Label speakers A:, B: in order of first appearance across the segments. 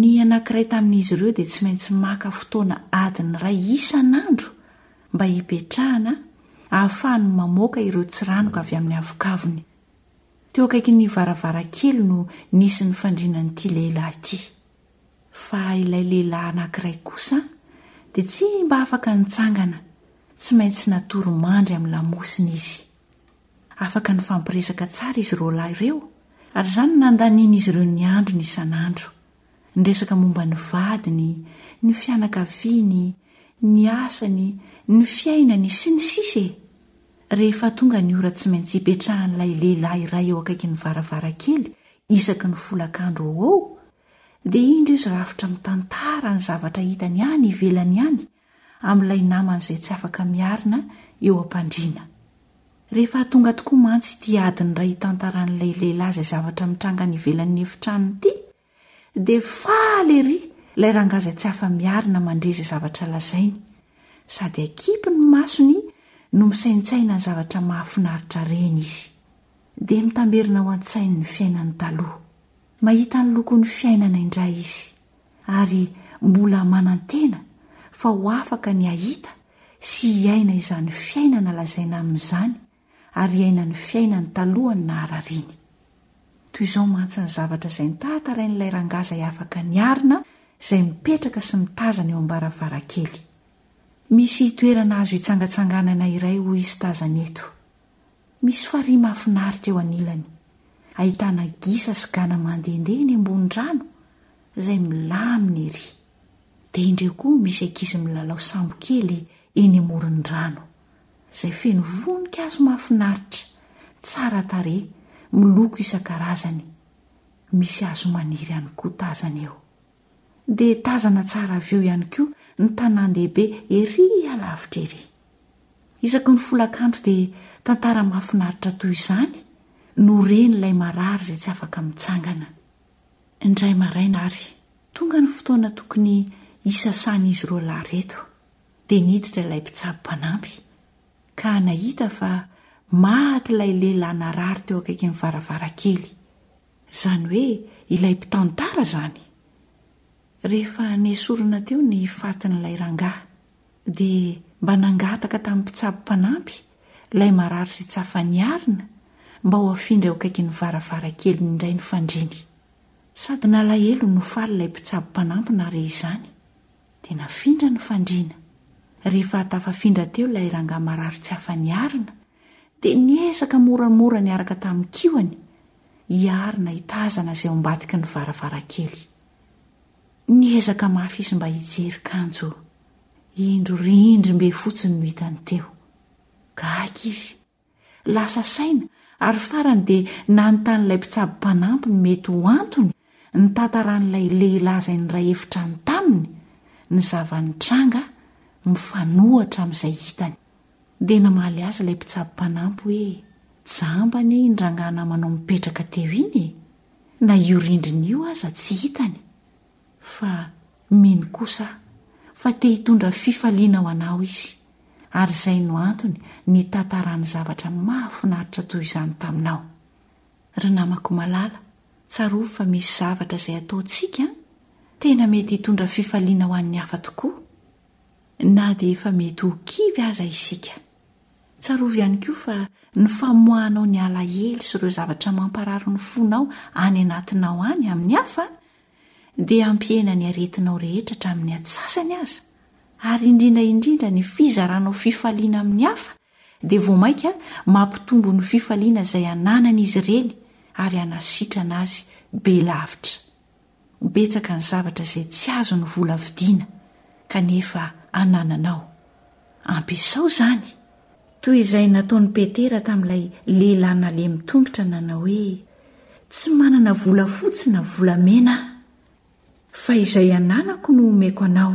A: Ny anankiray tamin'izy ireo dia tsy maintsy maka fotoana adiny iray isan'andro mba hipetrahana ahafahany mamoaka ireo tsiranoka avy amin'ny havokavony. Teo akaikin'ny varavarankely no nisy ny fandrinan'ity lehilahy ity. Fa ilay lehilahy anankiray kosa dia tsy mba afaka nitsangana, tsy maintsy natory mandry amin'ny lamosiny izy. Afaka nifampiresaka tsara izy roalahy ireo, ary izany no nandanian'izy ireo ny androny isan'andro. Niresaka momba ny vadiny, ny fianakaviany, ny asany, ny fiainany, sy ny sisa e! Rehefa tonga ny ora tsy maintsy ipetrahan'ilay lehilahy iray eo akaikin'ny varavarankely isaky ny folakandro eo ho eo, dia indro izy rafitra mitantara ny zavatra hitany any ivelany any amin'ilay namany izay tsy afaka miarina eo am-pandriana. Rehefa hahatonga tokoa mantsy ity adiny iray hitantaran'ilay lehilahy izay zavatra mitranga any ivelan'ny efitranony ity, dia faly erỳ ilay rangahy izay tsy afa-miarina mandre izay zavatra lazainy, sady akipy ny masony no misaintsaina ny zavatra mahafinaritra reny izy. Dia mitamberina ao an-tsainy ny fiainany taloha. Mahita ny lokon'ny fiainana indray izy, ary mbola manantena fa ho afaka ny hahita sy hiaina izany fiainana lazaina aminy izany ary hiaina ny fiainany taloha ny naharariany. Toy izao mantsy ny zavatra izay ntahatarain'ilay rangahy izay afaka niarina izay mipetraka sy mitazana eo am-baravarankely. Misy toerana azo hitsangatsanganana iray hoy izy tazana eto. Misy farihy mahafinaritra eo anilany, ahitana gisa sy gana mandehandeha eny ambony rano izay milamina ery. Dia indreo koa misy ankizy milalao sambo kely eny amoron'ny rano, izay feno voninkazo mahafinaritra, tsara tarehy, miloko isan-karazany. Misy hazo maniry ihany koa tazana eo. Dia tazana tsara avy eo ihany koa ny tanàn-dehibe ery alavitra ery. Isaky ny folakandro dia tantara mahafinaritra toy izany no ren'ilay marary izay tsy afaka mitsangana. Indray maraina ary, tonga ny fotoana tokony hisasan'izy roa lahy ireto, dia niditra ilay mpitsabo mpanampy, ka nahita fa maty ilay lehilahy narary teo akaikin'ny varavarankely, Izany hoe ilay mpitantara izany. Rehefa nesorina teo ny fatin'ilay rangahy, dia mba nangataka tamin'ny mpitsabo mpanampy ilay marary sy tsafa niarina mba ho afindra eo akaikin'ny varavarankeliny indray ny fandriany. Sady nalahelo no faly ilay mpitsabo mpanampy nahare izany, dia nafindra ny fandriana. Rehefa tafafindra teo ilay rangahy marary tsy afa-niarina, dia niezaka moramora niaraka tamin'ny kiohany hiaro na hitazana izay ao ambadiky ny varavarankely. Niezaka mafy izy mba hijery kanjo indro rindrim-be fotsiny no hitany teo. Gaga izy, lasa saina ary farany dia nanontany ilay mpitsabo mpanampy ny mety ho antony nitataran'ilay lehilahy izay niray efitrano taminy ny zava-nitranga mifanohatra amin'izay hitany. Dia namaly azy ilay mpitsabo mpanampy hoe, Jamba anie iny rangahy namanao mipetraka teo iny e! Na io rindrina io aza tsy hitany. Fa mino kosa aho fa te hitondra fifaliana ho anao izy, ary izay no antony nitantarany zavatra mahafinaritra toy izany taminao. Ry namako malala, tsarovy fa misy zavatra izay ataontsika tena mety hitondra fifaliana ho an'ny hafa tokoa. na dia efa mety ho kivy aza isika. Tsarovy ihany koa fa ny famoahanao ny alahelo sy ireo zavatra mamparary ny fonao any anatinao any amin'ny hafa dia hampihena ny aretinao rehetra hatramin'ny antsasany aza, ary indrindra indrindra ny fizaranao fifaliana amin'ny hafa dia vao mainka mampitombo ny fifaliana izay ananan'izy ireny ary hanasitrana azy be lavitra. Betsaka ny zavatra izay tsy azon'ny vola vidiana kanefa anananao. Ampiasao izany!
B: Toy izay nataon'i Petera tamin'ilay lehilahy nalemy tongotra nanao hoe, Tsy manana volafotsy na volamena aho, fa izay ananako no omeko anao,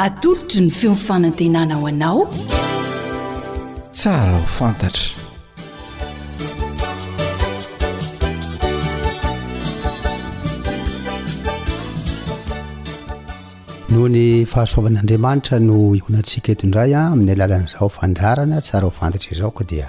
C: Atolotry ny feon'ny fanantenana ho anao.
D: Tsara ho fantatra.
E: Noho ny fahasoavan'Andriamanitra no ionatsika eto indray amin'ny alalan'izao fandaharana tsara ho fantatra izao koa dia.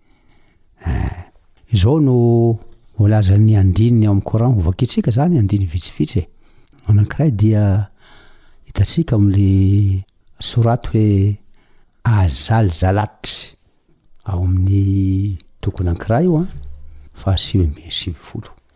E: Eh. Izao no voalazan'ny andininy ao amin'ny Coran, hovakintsika izany andininy vitsivitsy e. Anankiray dia hitantsika amin'ilay soraty hoe Azal Zalat ao amin'ny toko anankiray io an, fahasivy ambin'ny sivifolo.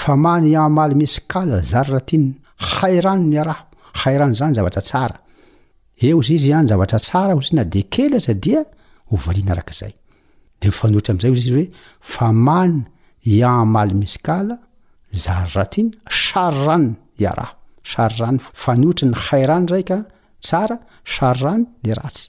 E: Fa man i amaly misy kaza zary ra tin hairano ny araho hairano zany zavatra tsara eo zy izy any zavatra tsara ozy na de kely aza dia hovaliana araka zay de mifanohitra amizay ozy izy hoe fa man i amaly misy kala zary ra tin sary rano ny araho sary rano fanohitra ny hairano raika tsara sary rano ny ratsy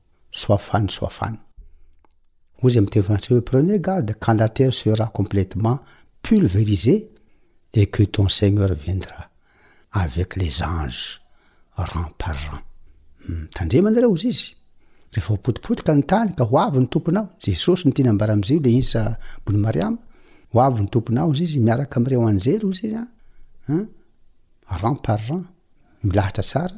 E: soafany soafany. Hoy izy amin'ny teny frantsay hoe prenez garde quand la terre sera complètement pulvérisée et que ton Seigneur viendra avec les anges rang par rang. Hmm, tandremo anareo hozy izy. Rehefa ho potipotika ny tany ka ho avy ny tomponao, Jesosy no tiany ambara amin'izay io le Insa bony Mariama, ho avy ny tomponao hozy izy miaraka amin'ireo anjely hozy izy an, rang par rang, milahatra tsara,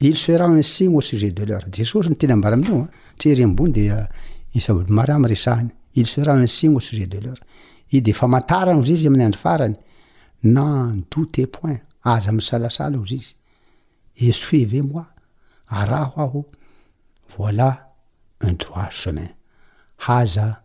E: Il sera ainsi au sujet de l'heure. Jesosy no teny ambara amin'io an. Tsy ery ambony dia i Saoly Mariama resahany. Il sera ainsi au sujet de l'heure. I dia famantarana ho zizy amin'ny andro farany. N'en doutez point. Aza misalasala ho zizy. Et suivez moi. Araho aho. Voilà un droit chemin. Haza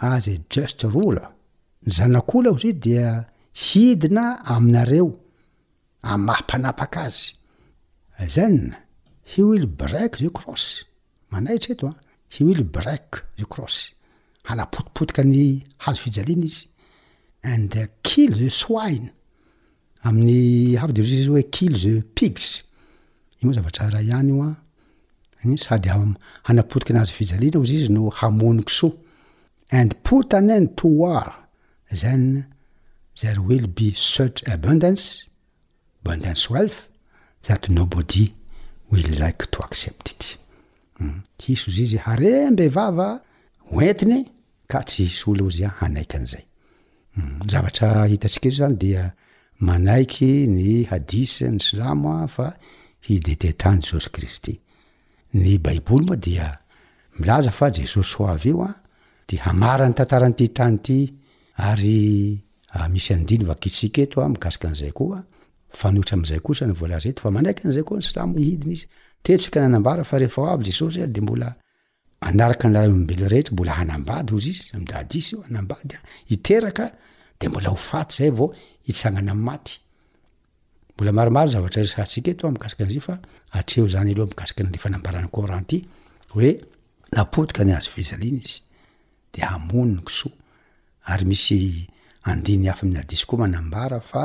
E: As a just rule, ny zanak'ola ozy dia hidina aminareo amin'ny maha mpanapaka azy. Then he will break the cross. Manaitra eto an! He will break the cross. Hanapotipotika ny hazo fijaliana izy. And kill the swine. Amin'ny hafa dia misy hoe kill the pigs, io moa zava tsara ihany io an, sady hanapotika ny hazo fijaliana ozy izy no hamono kisoa, and put an end to war, then there will be such abundance, abundance wealth, that nobody will like to accept it. Hisy ozy izy harem-behivava hoentiny Ka tsy hisy olona izay hanaiky an'izay. Ny zavatra hitantsika eto izany dia manaiky ny hadith ny silamo fa hidy hetaheta an'i Jesosy Kristy. Ny baiboly moa dia milaza fa Jesosy ho avy eo dia hamarana ny tantaran'ity tany ity ary misy andininy vakintsika eto mikasika an'izay koa mifanohitra amin'izay kosa ny voalaza eto fa manaiky an'izay koa ny silamo hidina izy. Tetsy ka nanambara fa rehefa ho avy Jesosy dia mbola Hanaraka ny lalan'olombelona rehetra mbola hanambady hozy izy am dadis io hanambady a hiteraka de mbola ho faty zay vao hitsangana am maty mbola maromaro zavatra resahantsika eto a mikasika an'zay fa atreho zany aloha mikasika an'le fanambaran'i coranty hoe na potika ny hazo fijaliana izy de hamono ny kisoa ary misy andininy hafa amin'ny hadis koa manambara fa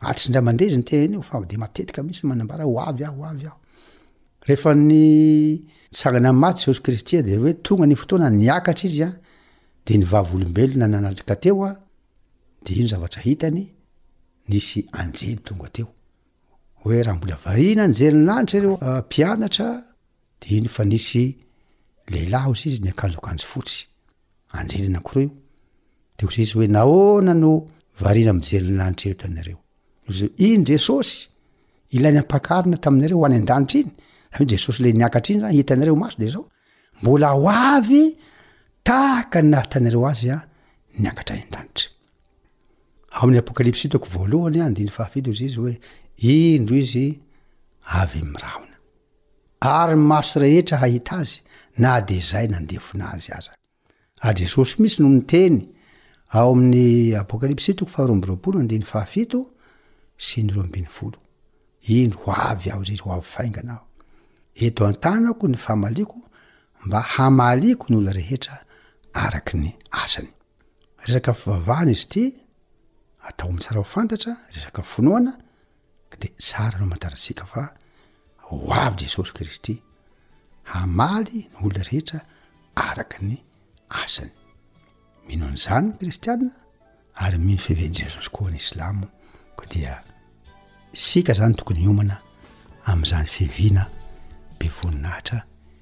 E: Ady sy indray mandeha izy niteny an'io fa de matetika mihitsy no manambara ho avy aho, ho avy aho. Rehefa ny nitsangana amin'ny maty Jesosy Kristy dia hoe tonga ny fotoana niakatra izy a, dia ny vavolombelona nanatrika teo a, dia io ny zavatra hitany, nisy anjely tonga teo. Hoe raha mbola variana ny jery ny lanitra ireo ah, mpianatra dia iny fa nisy lehilahy hoy izy ny akanjo akanjo fotsy. anjely anankiroa io, de hoy Jesosy hoe nahoana no variana mijery ny lanitra eto ianareo? Iny Jesosy ilay nampakarina taminareo ho any an-danitra iny, zany hoe Jesosy le niakatra iny zany hitanareo maso de zao, mbola ho avy tahaka ny nahitanareo azy an niakatra any an-danitra. Ao amin'ny Apokalypsy toko voalohany andininy fahafito hoy Jesosy hoe indro izy avy mirahona. Ary ny maso rehetra hahita azy na dia izay nandefona azy aza. Ary Jesosy mihitsy no niteny ao amin'ny Apokalypsy toko faharoa amby roapolo andininy fahafito sy ny roa ambin'ny folo. Indro ho avy aho ry ho avy faingana aho. Eto an-tanako ny famaliako mba hamaliako ny olona rehetra araka ny asany. Resaka fivavahana izy ity, atao amin'ny tsara ho fantatra, resaka finoana, De tsara ny amantarantsika fa ho avy Jesosy Kristy hamaly ny olona rehetra araka ny asany. Mino an'izany ny kristiana ary mino fiavian'i Jesosy koa ny silamo koa dia isika zany tokony hiomana amin'izany fiaviana be voninahitra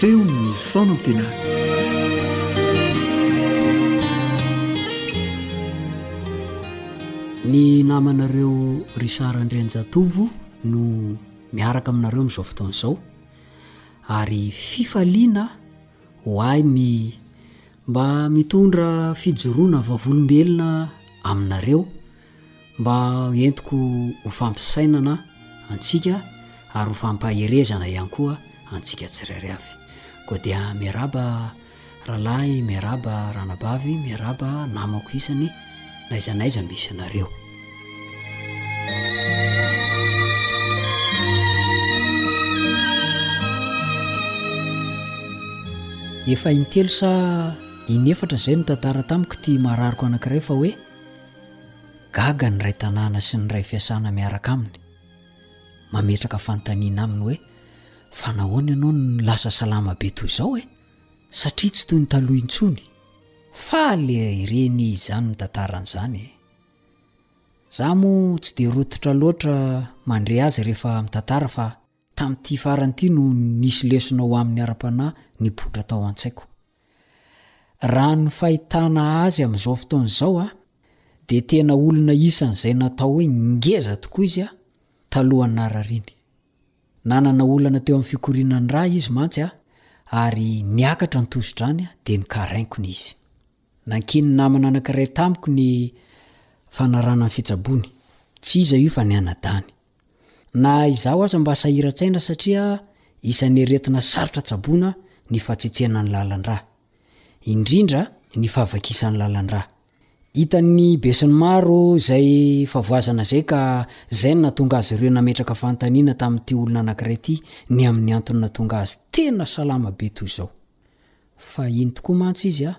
C: feon'ny fanantenana
F: ny
D: namanareo Richard Andrianjatovo no miaraka aminareo amin'izao fotoana izao ary fifaliana ho ahy ny mba mitondra fijoroana vavolombelona aminareo Mba entiko ho fampisainana antsika ary ho fampaherezana ihany koa antsika tsirairay avy. Koa dia miarahaba rahalahy, miarahaba ranabavy, miarahaba namako isany n'aiza n'aiza misy anareo. Efa intelo sa inefatra izay no tantara tamiko ity mararoko anankiray fa hoe Gaga ny iray tanàna sy ny iray fiasana miaraka aminy. Mametraka fanontaniana aminy hoe, fa nahoana ianao no lasa salama be toy izao e? Satria tsy toy ny taloha intsony. Faly ery ny izany mitantara an'izany e! Izaho moa tsy dia rototra loatra mandre azy rehefa mitantara fa Tamin'ity farany ity no nisy lesona ho amin'ny ara-panahy nipoitra tao an-tsaiko. Raha ny fahitana azy amin'izao fotoana izao aho, dia tena olona isan'izay natao hoe ngeza tokoa izy talohan'ny narariany. Nanana olana teo amin'ny fikorianan'ny rà izy mantsy ary niakatra ny tosi-drany dia nikarainkoina izy. Nankinin'ny namana anankiray tamiko ny fanarahana ny fitsaboany. Tsy iza io fa ny anadahiny. Na izaho aza mba sahiran-tsaina satria isan'ny aretina sarotra tsaboina ny fahatsetsehana ny lalan-drà. Indrindra ny fahavakisan'ny lalan-drà. Hitan'ny besinimaro izay favoazana izay ka izay no nahatonga azy ireo nametraka fanontaniana tamin'ity olona anankiray ity ny amin'ny antony nahatonga azy tena salama be toy izao. Fahiny tokoa mantsy izy ah!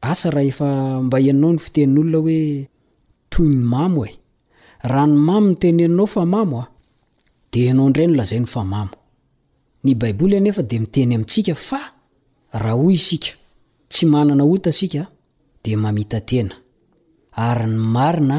D: Asa raha efa mba ianao ny fitenin'olona hoe toy ny mamo e! Raha ny mamo no teneninao fa mamo a! dia ianao indray no lazainy fa mamo. Ny Baiboly anefa dia miteny amintsika fa raha hoy isika, tsy manana ota isika dia mamita-tena, ary ny marina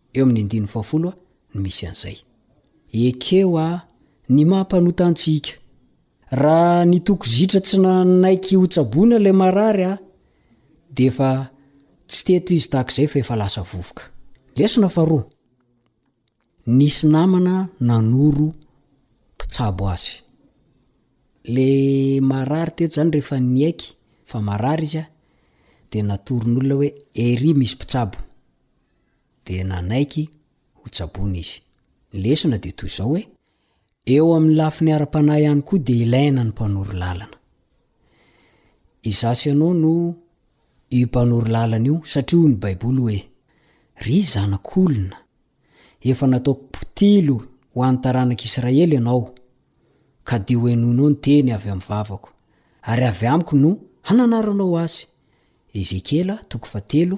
D: Eo amin'ny andininy fahafolo no misy an'izay. Ekeo a! ny maha mpanota antsika. Raha ny tokozitra tsy nanaiky hotsaboina ilay marary a! dia efa tsy teto izy tahaka izay fa efa lasa vovoka. Lesona faharoa, nisy namana nanoro mpitsabo azy. Le marary teto izany rehefa niaiky fa marary izy a! dia natoron'olona hoe ery misy mpitsabo. dia nanaiky ho tsaboina izy. Ny lesona dia toy izao hoe, eo amin'ny lafiny ara-panahy ihany koa dia ilaina ny mpanoro lalana. Izaho sy ianao no io mpanoro lalana io satria hoy ny Baiboly hoe, Ry zanak'olona, efa nataoko mpitily ho an'ny taranak'Israely ianao, ka dia hohenoinao ny teny avy amin'ny vavako, ary avy amiko no hananaranao azy. Ezekiela, toko fahatelo,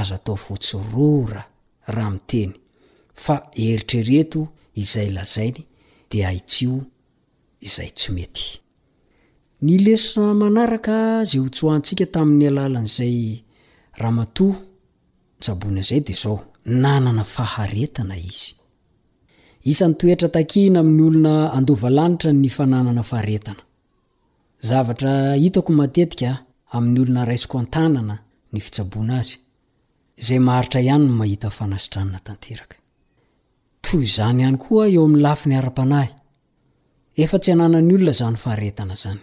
D: Aza atao votsy rora raha miteny fa eritrereto izay lazainy dia ahitsio izay tsy mety. Ny lesona manaraka izay hotsoahantsika tamin'ny alalan'izay ramatoa nitsaboina izay dia izao, nanana faharetana izy. Isan'ny toetra takina amin'ny olona andova lanitra ny fananana faharetana. Zavatra hitako matetika amin'ny olona raisiko an-tanana ny fitsaboana azy, izay maharitra ihany no mahita fanasitranana tanteraka. Toy izany ihany koa eo amin'ny lafiny ara-panahy. Efa tsy ananan'ny olona izany faharetana izany.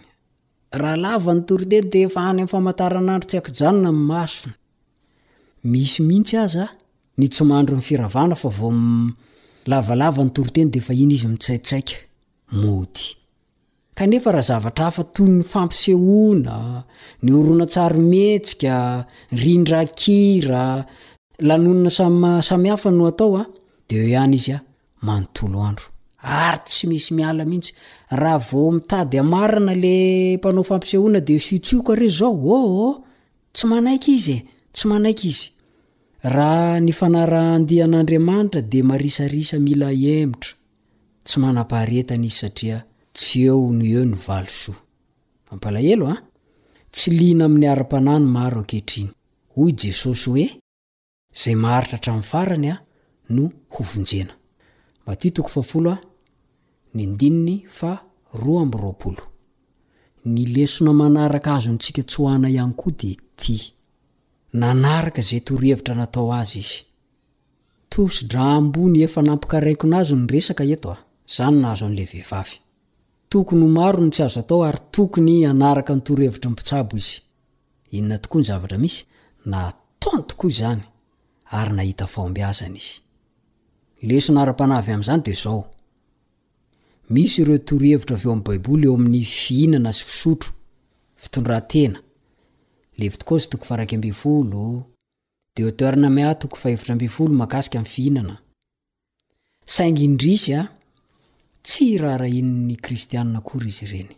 D: Raha lava ny toriteny dia efa any amin'ny famataranandro tsy an-kijanona ny masony. Misy mihitsy aza ny tsy mandry ny firavana fa vao milavalava ny toriteny dia efa iny izy mitsaitsaika, mody. Kanefa raha zavatra hafa toy ny fampisehoana, ny horonantsary mihetsika, rindran-kira, lanonana samy samihafa no atao an, dia eo ihany izy an, manontolo andro. Ary tsy misy miala mihitsy. Raha vao mitady hamarana le mpanao fampisehoana dia siotsioka re zao, oh oh! Tsy manaiky izy e! Tsy manaiky izy. Raha ny fanarahan-dia an'Andriamanitra dia marisarisa mila hemotra. tsy manam-paharetana izy satria tsy eo no eo ny valisoa. Mampalahelo an! Tsy liana amin'ny ara-panahy ny maro ankehitriny. Hoy Jesosy hoe, Izay maharitra hatramin'ny farany an, no hovonjena. Matio toko fahafolo an, ny andininy faha roa amby roapolo. Ny lesona manaraka azontsika tsoahana ihany koa dia ity, Nanaraka izay torohevitra natao azy izy. Tosidra ambony efa nampikaraikona azy ny resaka eto a! Zany nahazo an'ilay vehivavy. Tokony ho maro ny tsy azo atao ary tokony hanaraka ny torohevitry ny mpitsabo izy. Inona tokoa ny zavatra misy? Nataony tokoa izany ary nahita fahombiazana izy. Lesona ara-panahy avy amin'izany dia izao, Misy ireo torohevitra avy ao amin'ny Baiboly eo amin'ny fihinana sy fisotro, fitondran-tena, Levitikosa toko faha iraika ambin'ny folo, Deuter Namea toko fahefatra ambin'ny folo mahakasika ny fihinana. Saingy indrisy a, tsy raharahian'ny Kristianina akory izy ireny.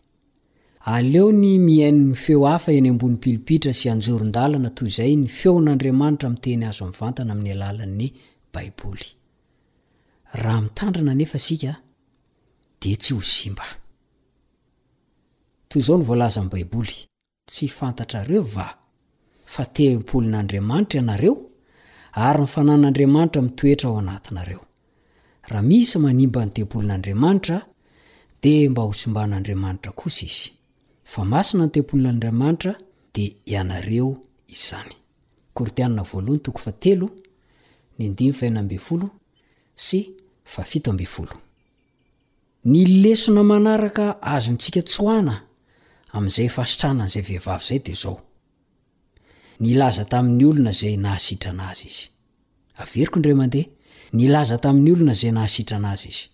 D: Aleony mihaino ny feo hafa eny ambony pilipitra sy anjoron-dalana toy izay ny feon'Andriamanitra miteny azo mivantana amin'ny alalan'ny Baiboly. Raha mitandrina anefa isika, dia tsy ho simba. Toy izao no voalazan'ny Baiboly. Tsy fantatrareo va fa tempolin'Andriamanitra ianareo ary ny fanan'Andriamanitra mitoetra ao anatinareo? Raha misy manimba ny tempolin'Andriamanitra, dia mba hosimban'Andriamanitra kosa izy. Fa masina ny tempolin'Andriamanitra, dia ianareo izany. Korintianina voalohany toko fahatelo, ny andininy fahenina ambin'ny folo sy fahafito ambin'ny folo. Ny lesona manaraka azontsika tsoahina amin'izay fasitrana an'izay vehivavy izay dia izao, Nilaza tamin'ny olona izay nahasitrana azy izy. Averiko indray mandeha, Nilaza tamin'ny olona izay nahasitrana azy izy.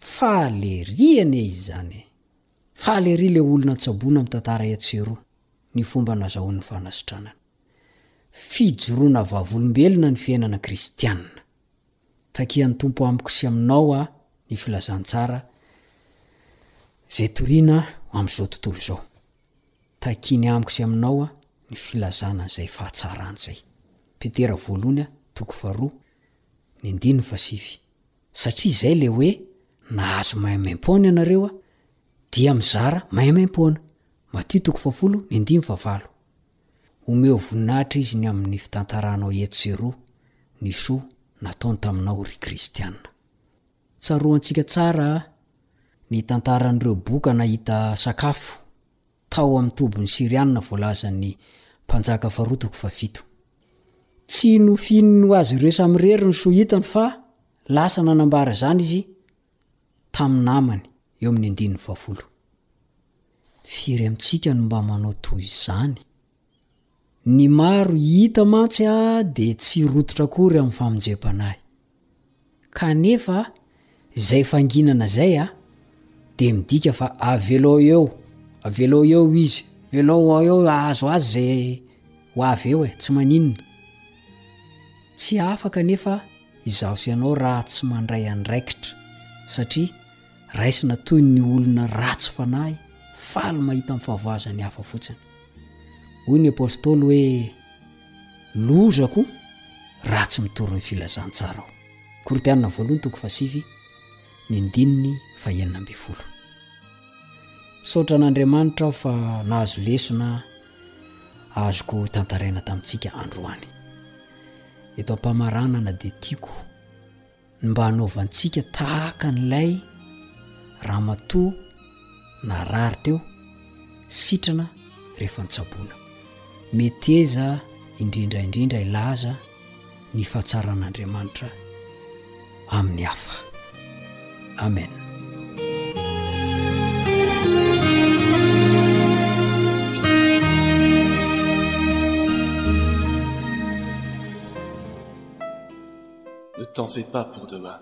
D: Faly ery anie izy izany e! Faly ery ilay olona tsaboina amin'ny tantara etsy sy eroa ny fomba nazahoany ny fanasitranany. Fijoroana vavolombelona ny fiainana kristianina. Takian'ny Tompo amiko sy aminao aho ny filazantsara izay toriana amin'izao tontolo izao. Takiany amiko sy aminao aho ny filazana an'izay fahatsarany izay. Petera voalohany a, toko faharoa, ny andininy fahasivy. Satria izay ilay hoe nahazo maimaimpoana ianareo a, dia mizara maimaimpoana. Matio toko fahafolo, ny andininy fahavalo. Omeo voninahitra Izy ny amin'ny fitantaranao etsy sy eroa ny soa nataony taminao ry kristiana. Tsaroantsika tsara ny tantaran'ireo boka nahita sakafo tao amin'ny tobin'ny Syriana voalazan'ny mpanjaka faharoa toko fahafito. Tsy nofinino azy ireo samirery ny soa hitany fa lasa nanambara izany izy tamin'ny namany eo amin'ny andininy fahafolo. Firy amintsika no mba manao toy izany? Ny maro hita mantsy dia tsy rototra akory amin'ny famonjempanahy. Kanefa izay fanginana izay dia midika fa avelao eo, avelao eo izy, avelao eo ahazo azy izay Ho avy eo e, tsy maninona. Tsy afaka anefa izaho sy ianao raha tsy mandray andraikitra satria raisina toy ny olona ratsy fanahy faly mahita ny fahavoazan'ny hafa fotsiny. Hoy ny Apostoly hoe, Lozako raha tsy mitory ny filazantsarao. Korintiana voalohany toko fahasivy ny andininy fahenina ambin'ny folo. Misaotra an'Andriamanitra aho fa nahazo lesona azoko tantaraina tamintsika androany. Eto am-pamaranana dia tiako ny mba hanaovantsika tahaka an'ilay ramatoa narary teo, sitrana rehefa nitsaboana. Meteza indrindra indrindra hilaza. ny fahatsaran'Andriamanitra amin'ny hafa. Amen.
G: Ne t'en fais pas pour demain.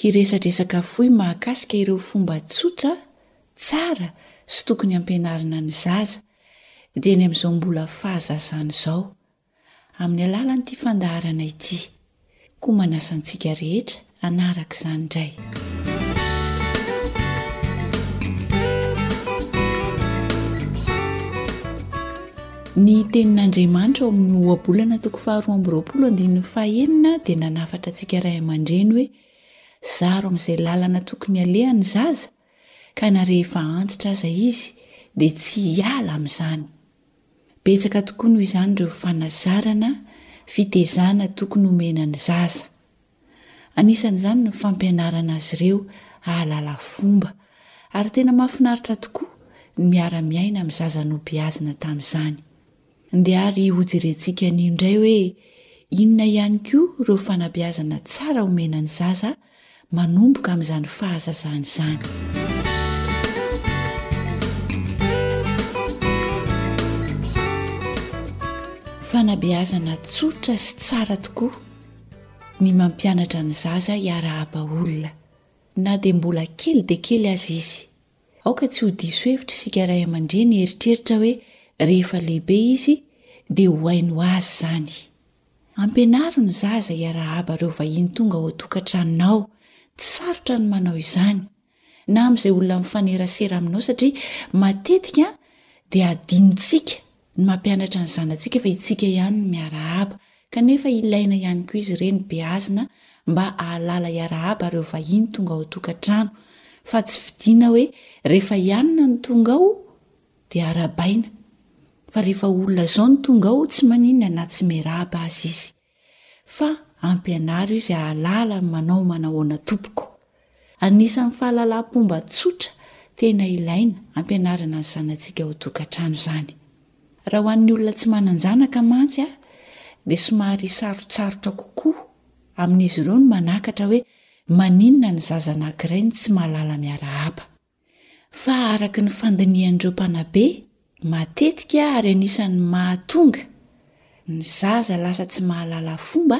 A: Hiresadresaka fohy mahakasika ireo fomba tsotra, tsara sy tokony hampianarina ny zaza, dia ny amin'izao mbola fahazazany izao, amin'ny alalan'ity fandaharana ity. Koa manasa antsika rehetra hanaraka izany indray. Ny Tenin'Andriamanitra ao amin'ny Ohabolana toko faharoa amby roapolo andininy fahenina dia nanafatra antsika ray aman-dreny hoe, Zaro amin'izay lalana tokony halehany ny zaza, ka na rehefa antitra aza izy, dia tsy hiala amin'izany. Betsaka tokoa noho izany ireo fanazarana, fitezana tokony homena ny zaza. Anisan'izany ny fampianarana azy ireo hahalala fomba, ary tena mahafinaritra tokoa ny miara-miaina amin'ny zaza nobeazina tamin'izany. Ndeha àry hojerentsika anio indray hoe inona ihany koa ireo fanabeazana tsara omena ny zaza manomboka amin'izany fahazazany izany. Fanabeazana tsotra sy tsara tokoa Ny mampianatra ny zaza hiarahaba olona, na dia mbola kely dia kely aza izy. Aoka tsy ho diso hevitra isika ray aman-dreny hieritreritra hoe rehefa lehibe izy dia ho hainy ho azy izany. Ampianaro ny zaza hiarahaba ireo vahiny tonga ao an-tokantranonao. Tsy sarotra ny manao izany. na amin'izay olona mifanerasera aminao satria matetika dia adinontsika ny mampianatra ny zanatsika fa itsika ihany no miarahaba kanefa ilaina ihany koa izy ireny beazina mba ahalala iarahaba ireo vahiny tonga ao tokantrano fa tsy fidina hoe rehefa ianona ny tonga ao dia arabaina fa rehefa olona zao ny tonga ao tsy maninona na tsy mirahaba azy izy Fa ampianaro izy hahalala ny manao manahoana tompoko. Anisan'ny fahalalaham-pomba tsotra tena ilaina ampianarana ny zanatsika ao an-tokantrano izany. Raha ho an'ny olona tsy manan-janaka mantsy dia somary sarotsarotra kokoa amin'izy ireo ny manakatra hoe maninona ny zaza anankiray no tsy mahalala miarahaba. fa araka ny fandinihan'ireo mpanabe, matetika ary anisan'ny mahatonga ny zaza lasa tsy mahalala fomba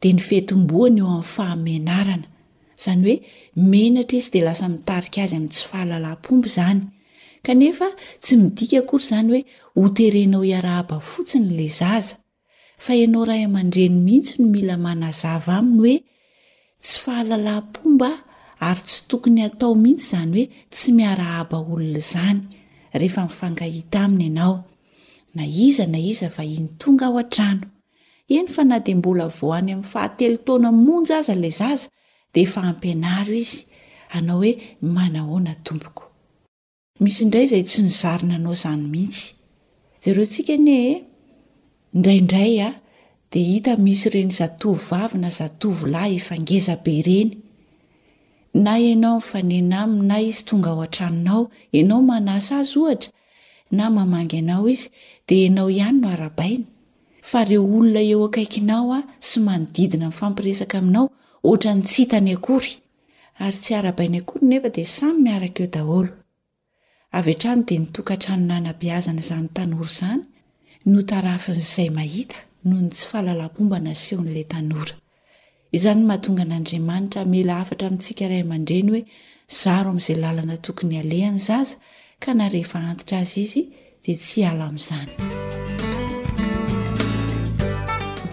A: dia ny fiantombohany eo amin'ny fahamenarana, izany hoe menatra izy dia lasa mitarika azy amin'ny tsy fahalalam-pomba izany, kanefa tsy midika akory izany hoe hoterenao hiarahaba fotsiny ilay zaza. fa ianao ray aman-dreny mihitsy no mila manazava aminy hoe tsy fahalalaham-pomba ary tsy tokony hatao mihitsy izany hoe tsy miarahaba olona izany rehefa mifankahita aminy ianao na iza na iza vahiny tonga ao an-trano, eny fa na dia mbola vao any amin'ny fahatelo taona monja aza ilay zaza dia efa ampianaro izy hanao hoe manahoana tompoko. Misy indray izay tsy nizary nanao izany mihitsy. Jereo tsika anie e! Indraindray a, dia hita misy ireny zatovo vavy na zatovo lahy efa ngeza be ireny. Na ianao mifanena aminy na izy tonga ao an-tranonao, ianao manasa azy ohatra, na mamangy anao izy, dia ianao ihany no arabainy. Fa ireo olona eo akaikinao a, sy manodidina mifampiresaka aminao, ohatran'ny tsy hitany akory. ary tsy arabainy akory nefa dia samy miaraka eo daholo. Avy hatrany dia ny tokantrano nanabeazana izany tanora izany no tarafin'izay mahita noho ny tsy fahalalaham-pomba nasehon'ilay tanora. Izany no mahatonga an'Andriamanitra hamela hafatra amintsika ray aman-dreny hoe zaro amin'izay lalana tokony halehan'ny zaza ka na rehefa antitra aza izy dia tsy hiala amin'izany.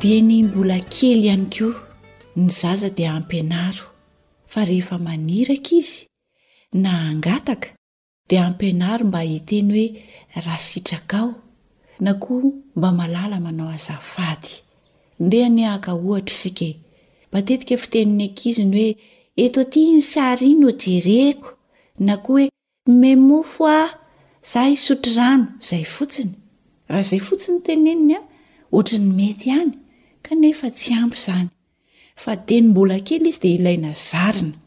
A: Dieny mbola kely ihany koa ny zaza dia ampianaro fa rehefa maniraka izy na hangataka dia ampianaro mba hiteny hoe raha sitrakao na koa mba malala manao azafady. Ndeha ny haka ohatra isika e. Matetika fitenin'ny ankizy ny hoe eto aty iny sary iny no jereko na koa hoe Nomeny mofo aho, za hisotro rano, zay fotsiny. Raha zay fotsiny no teneniny an, ohatry ny mety ihany, kanefa tsy ampy izany. Fa teny mbola kely izy dia ilaina zarina.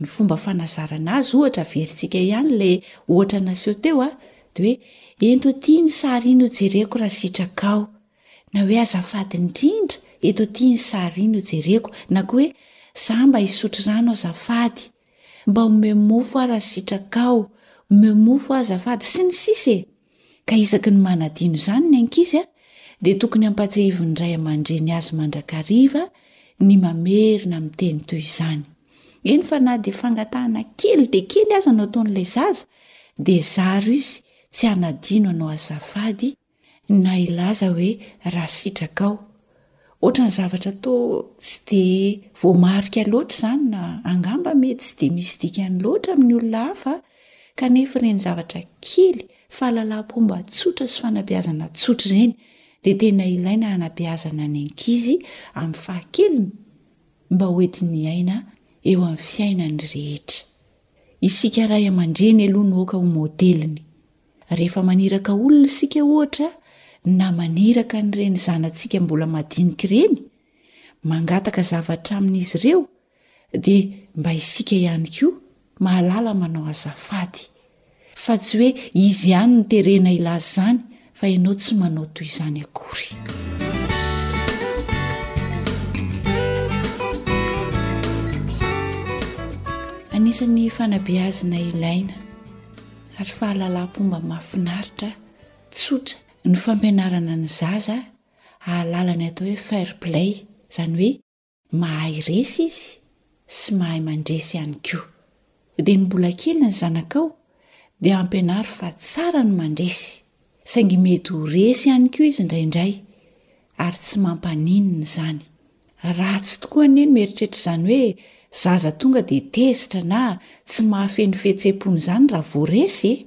A: Ny fomba fanazarana azy, ohatra averintsika ihany ilay ohatra naseho teo an, dia hoe, ento aty iny sary iny ho jereko raha sitrakao. Na hoe azafady indrindra, eto aty iny sary iny ho jereko. Na koa hoe, za mba hisotro rano azafady. Mba omeo mofo aho raha sitrakao, omeo mofo aho azafady, sy ny sisa e! Ka isaky ny manadino izany ny ankizy dia tokony hampatsiahivin'ny ray aman-dreny azy mandrakariva ny mamerina amin'ny teny toy izany. Eny fa na dia fangatahana kely dia kely aza no ataon'ilay zaza dia zaro izy tsy hanadino anao azafady e! na hilaza hoe raha sitrakao. Ohatran'ny zavatra toa tsy dia voamarika loatra izany na angamba mety tsy dia misy dikany loatra amin'ny olona hafa, kanefa ireny zavatra kely fahalalam-pomba tsotra sy fanabeazana tsotra ireny dia tena ilaina hanabeazana ny ankizy amin'ny fahakeliny mba hoentiny hiaina eo amin'ny fiainany rehetra. Isika ray aman-dreny aloha no aoka ho modeliny. Rehefa maniraka olona isika, ohatra, na maniraka an'ireny zanatsika mbola madinika ireny, mangataka zavatra amin'izy ireo, dia mba isika ihany koa mahalala manao azafady. Fa tsy hoe izy ihany no terena hilaza izany, fa ianao tsy manao toy izany akory. Anisan'ny fanabeazana ilaina. ary fahalalam-pomba mahafinaritra, tsotra, ny fampianarana ny zaza hahalala ny atao hoe fair play, izany hoe mahay resy izy sy mahay mandresy ihany koa. Dia ny mbola kely ny zanakao dia ampianaro fa tsara ny mandresy, saingy mety ho resy ihany koa izy indraindray ary tsy mampanino izany. Ratsy tokoa anie ny mieritreritra izany hoe zaza tonga dia tezitra na tsy mahafehy ny fihetseham-pony izany raha vao resy e!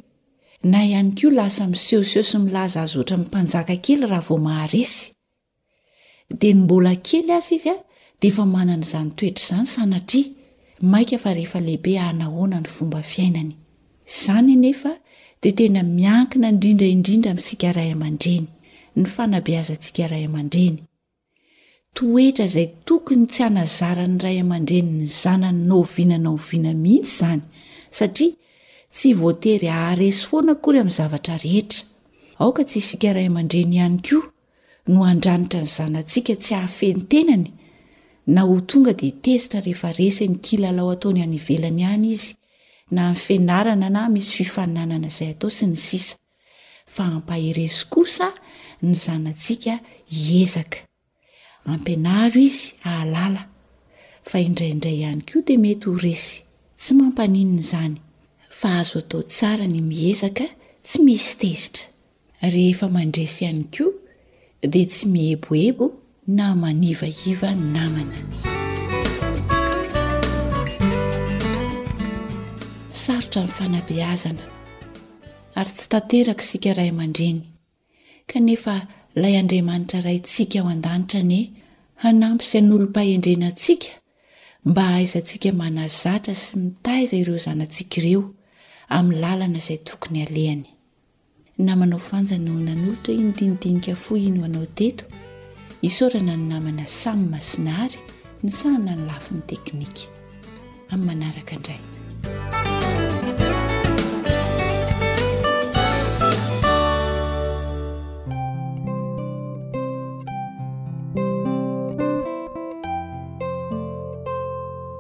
A: Na ihany koa lasa misehoseho sy milaza azy ohatran'ny mpanjaka kely raha vao maharesy. Dia ny mbola kely aza izy dia efa manana izany toetra izany sanatria, maika fa rehefa lehibe hanahoana ny fomba fiainany. Izany anefa dia tena miankina indrindra indrindra amintsika ray aman-dreny, ny fanabeazantsika ray aman-dreny. Toetra izay tokony tsy hanazaran'ny ray aman-dreny ny zanany na oviana na oviana mihitsy izany, satria tsy voatery haharesy foana akory amin'ny zavatra rehetra. Aoka tsy isika ray aman-dreny ihany koa no handranitra ny zanatsika tsy hahafehy ny tenany, na ho tonga dia tezitra rehefa resy amin'ny kilalao ataony any ivelany any izy, na amin'ny fianarana na misy fifaninanana izay atao, sy ny sisa. fa hampaheresy kosa ny zanatsika hiezaka. Ampianaro izy hahalala fa indraindray ihany koa dia mety ho resy, tsy mampaninona izany, fa azo atao tsara ny miezaka tsy misy tezitra. Rehefa mandresy ihany koa dia tsy mieboebo na manivahiva namana. Sarotra ny fanabeazana ary tsy tanteraka isika ray aman-dreny kanefa ilay Andriamanitra Raintsika ao an-danitra anie hanampy sy hanolom-pahendrena antsika mba hahaizantsika manazatra sy mitaiza ireo zanatsika ireo amin'ny lalana izay tokony alehany. Namanao Fanja no nanolotra iny dinidinika fohy iny ho anao teto. Isaorana ny namana Sam sy Nary nisahana ny lafiny teknika. Amin'ny manaraka indray.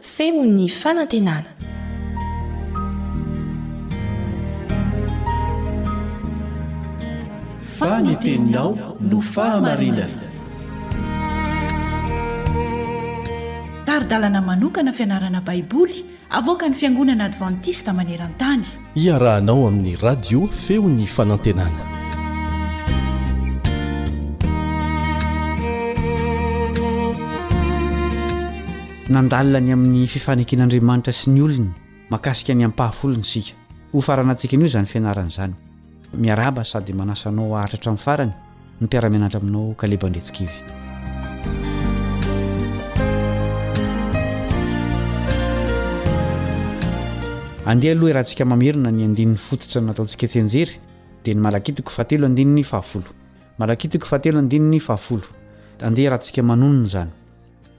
H: Feon'ny
I: fanantenana. Fa ny
F: teninao no fahamarinana.
C: Tari-dalana manokana fianarana Baiboly avoakan'ny Fiangonana Advantista maneran-tany.
F: Iarahanao amin'ny Radio Feon'ny Fanantenana.
J: Nandalina ny amin'ny fifaneken'Andriamanitra sy ny olony makasika ny ampahafolony isika. Ho faranantsika anio izany fianarana izany. Miarahaba sady manasa anao haharitra hatramin'ny farany ny mpiara-mianatra aminao Caleb Andriantsikivy. Andeha aloha iarahantsika mamerina ny andininy fototra nataontsika tsianjery dia ny Malakitiko fahatelo andininy fahafolo. Malakitiko fahatelo andininy fahafolo. Andeha iarahantsika manonona izany.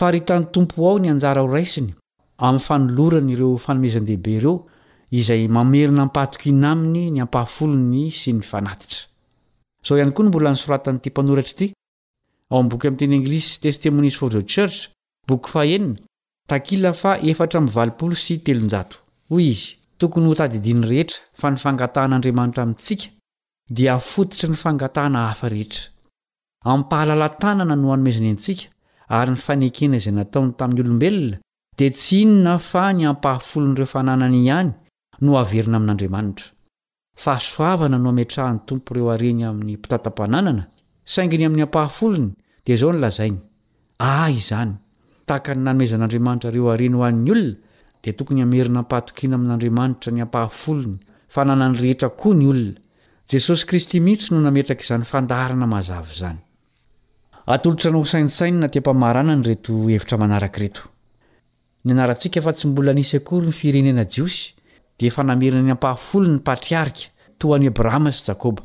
J: Faritan'ny Tompo ao ny anjara ho raisiny amin'ny fanolorany ireo fanomezan-dehibe ireo izay mamerina am-pahatokiana aminy ny ampahafolony sy ny fanatitra. Izao ihany koa no mbola nosoratan'ity mpanoratra ity ao amin'ny boky amin'ny teny anglisy Testimonies for the Church, boky fahenina, takila faha efatra amby valopolo sy telonjato. Hoy izy, Tokony hotadidian'ny rehetra fa ny fangatahan'Andriamanitra amintsika dia fototry ny fangatahana hafa rehetra. Amim-pahalala-tanana no anomezany antsika, ary ny fanekena izay nataony tamin'ny olombelona dia tsy inona fa ny ampahafolon'ireo fananany ihany no averina amin'Andriamanitra. Fahasoavana no ametrahan'ny Tompo ireo hareny amin'ny mpitantam-pananana, saingy ny amin'ny ampahafolony dia izao no lazainy, Ahy izany. Tahaka ny nanomezan'Andriamanitra ireo hareny ho an'ny olona, dia tokony hamerina am-pahatokiana amin'Andriamanitra ny ampahafolony, fananany rehetra koa ny olona. Jesosy Kristy mihitsy no nametraka izany fandaharana mazava izany. Atolotra anao hosaintsaino ny aty am-pamaranana ireto hevitra manaraka ireto. Nianarantsika fa tsy mbola nisy akory ny firenena jiosy, dia efa namerina ny ampahafolony ny patriarika, toa an'i Abrahama sy Jakoba.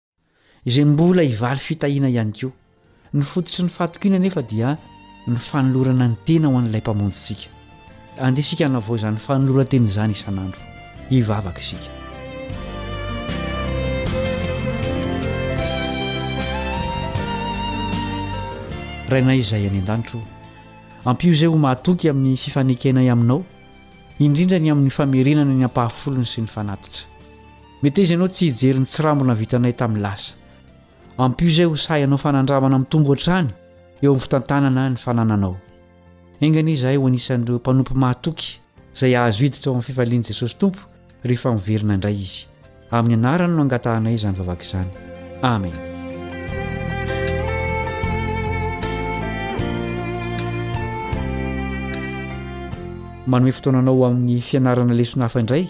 J: izay mbola hivaly fitahiana ihany koa. Ny fototry ny fahatokiana anefa dia ny fanolorana ny tena ho an'ilay Mpamonjintsika. Andeha isika hanavao izany fanoloran-tena izany isan'andro. Hivavaka isika. Rainay izay any an-danitro, ampio izay ho mahatoky amin'ny fifanekenay aminao, indrindra ny amin'ny famerenana ny ampahafolony sy ny fanatitra. Meteza ianao tsy hijery ny tsirambina navitanay tamin'ny lasa. Ampio izay ho sahy hanao fanandramana mitombo hatrany eo amin'ny fitantanana ny fanananao. Enga anie izahay ho anisan'ireo mpanompo mahatoky izay hahazo hiditra ao amin'ny fifalian'i Jesosy Tompo rehefa miverina indray Izy. Amin'ny anarany no angatahanay izany vavaka izany. Amena. Manome fotoananao ho amin'ny fianarana lesona hafa indray.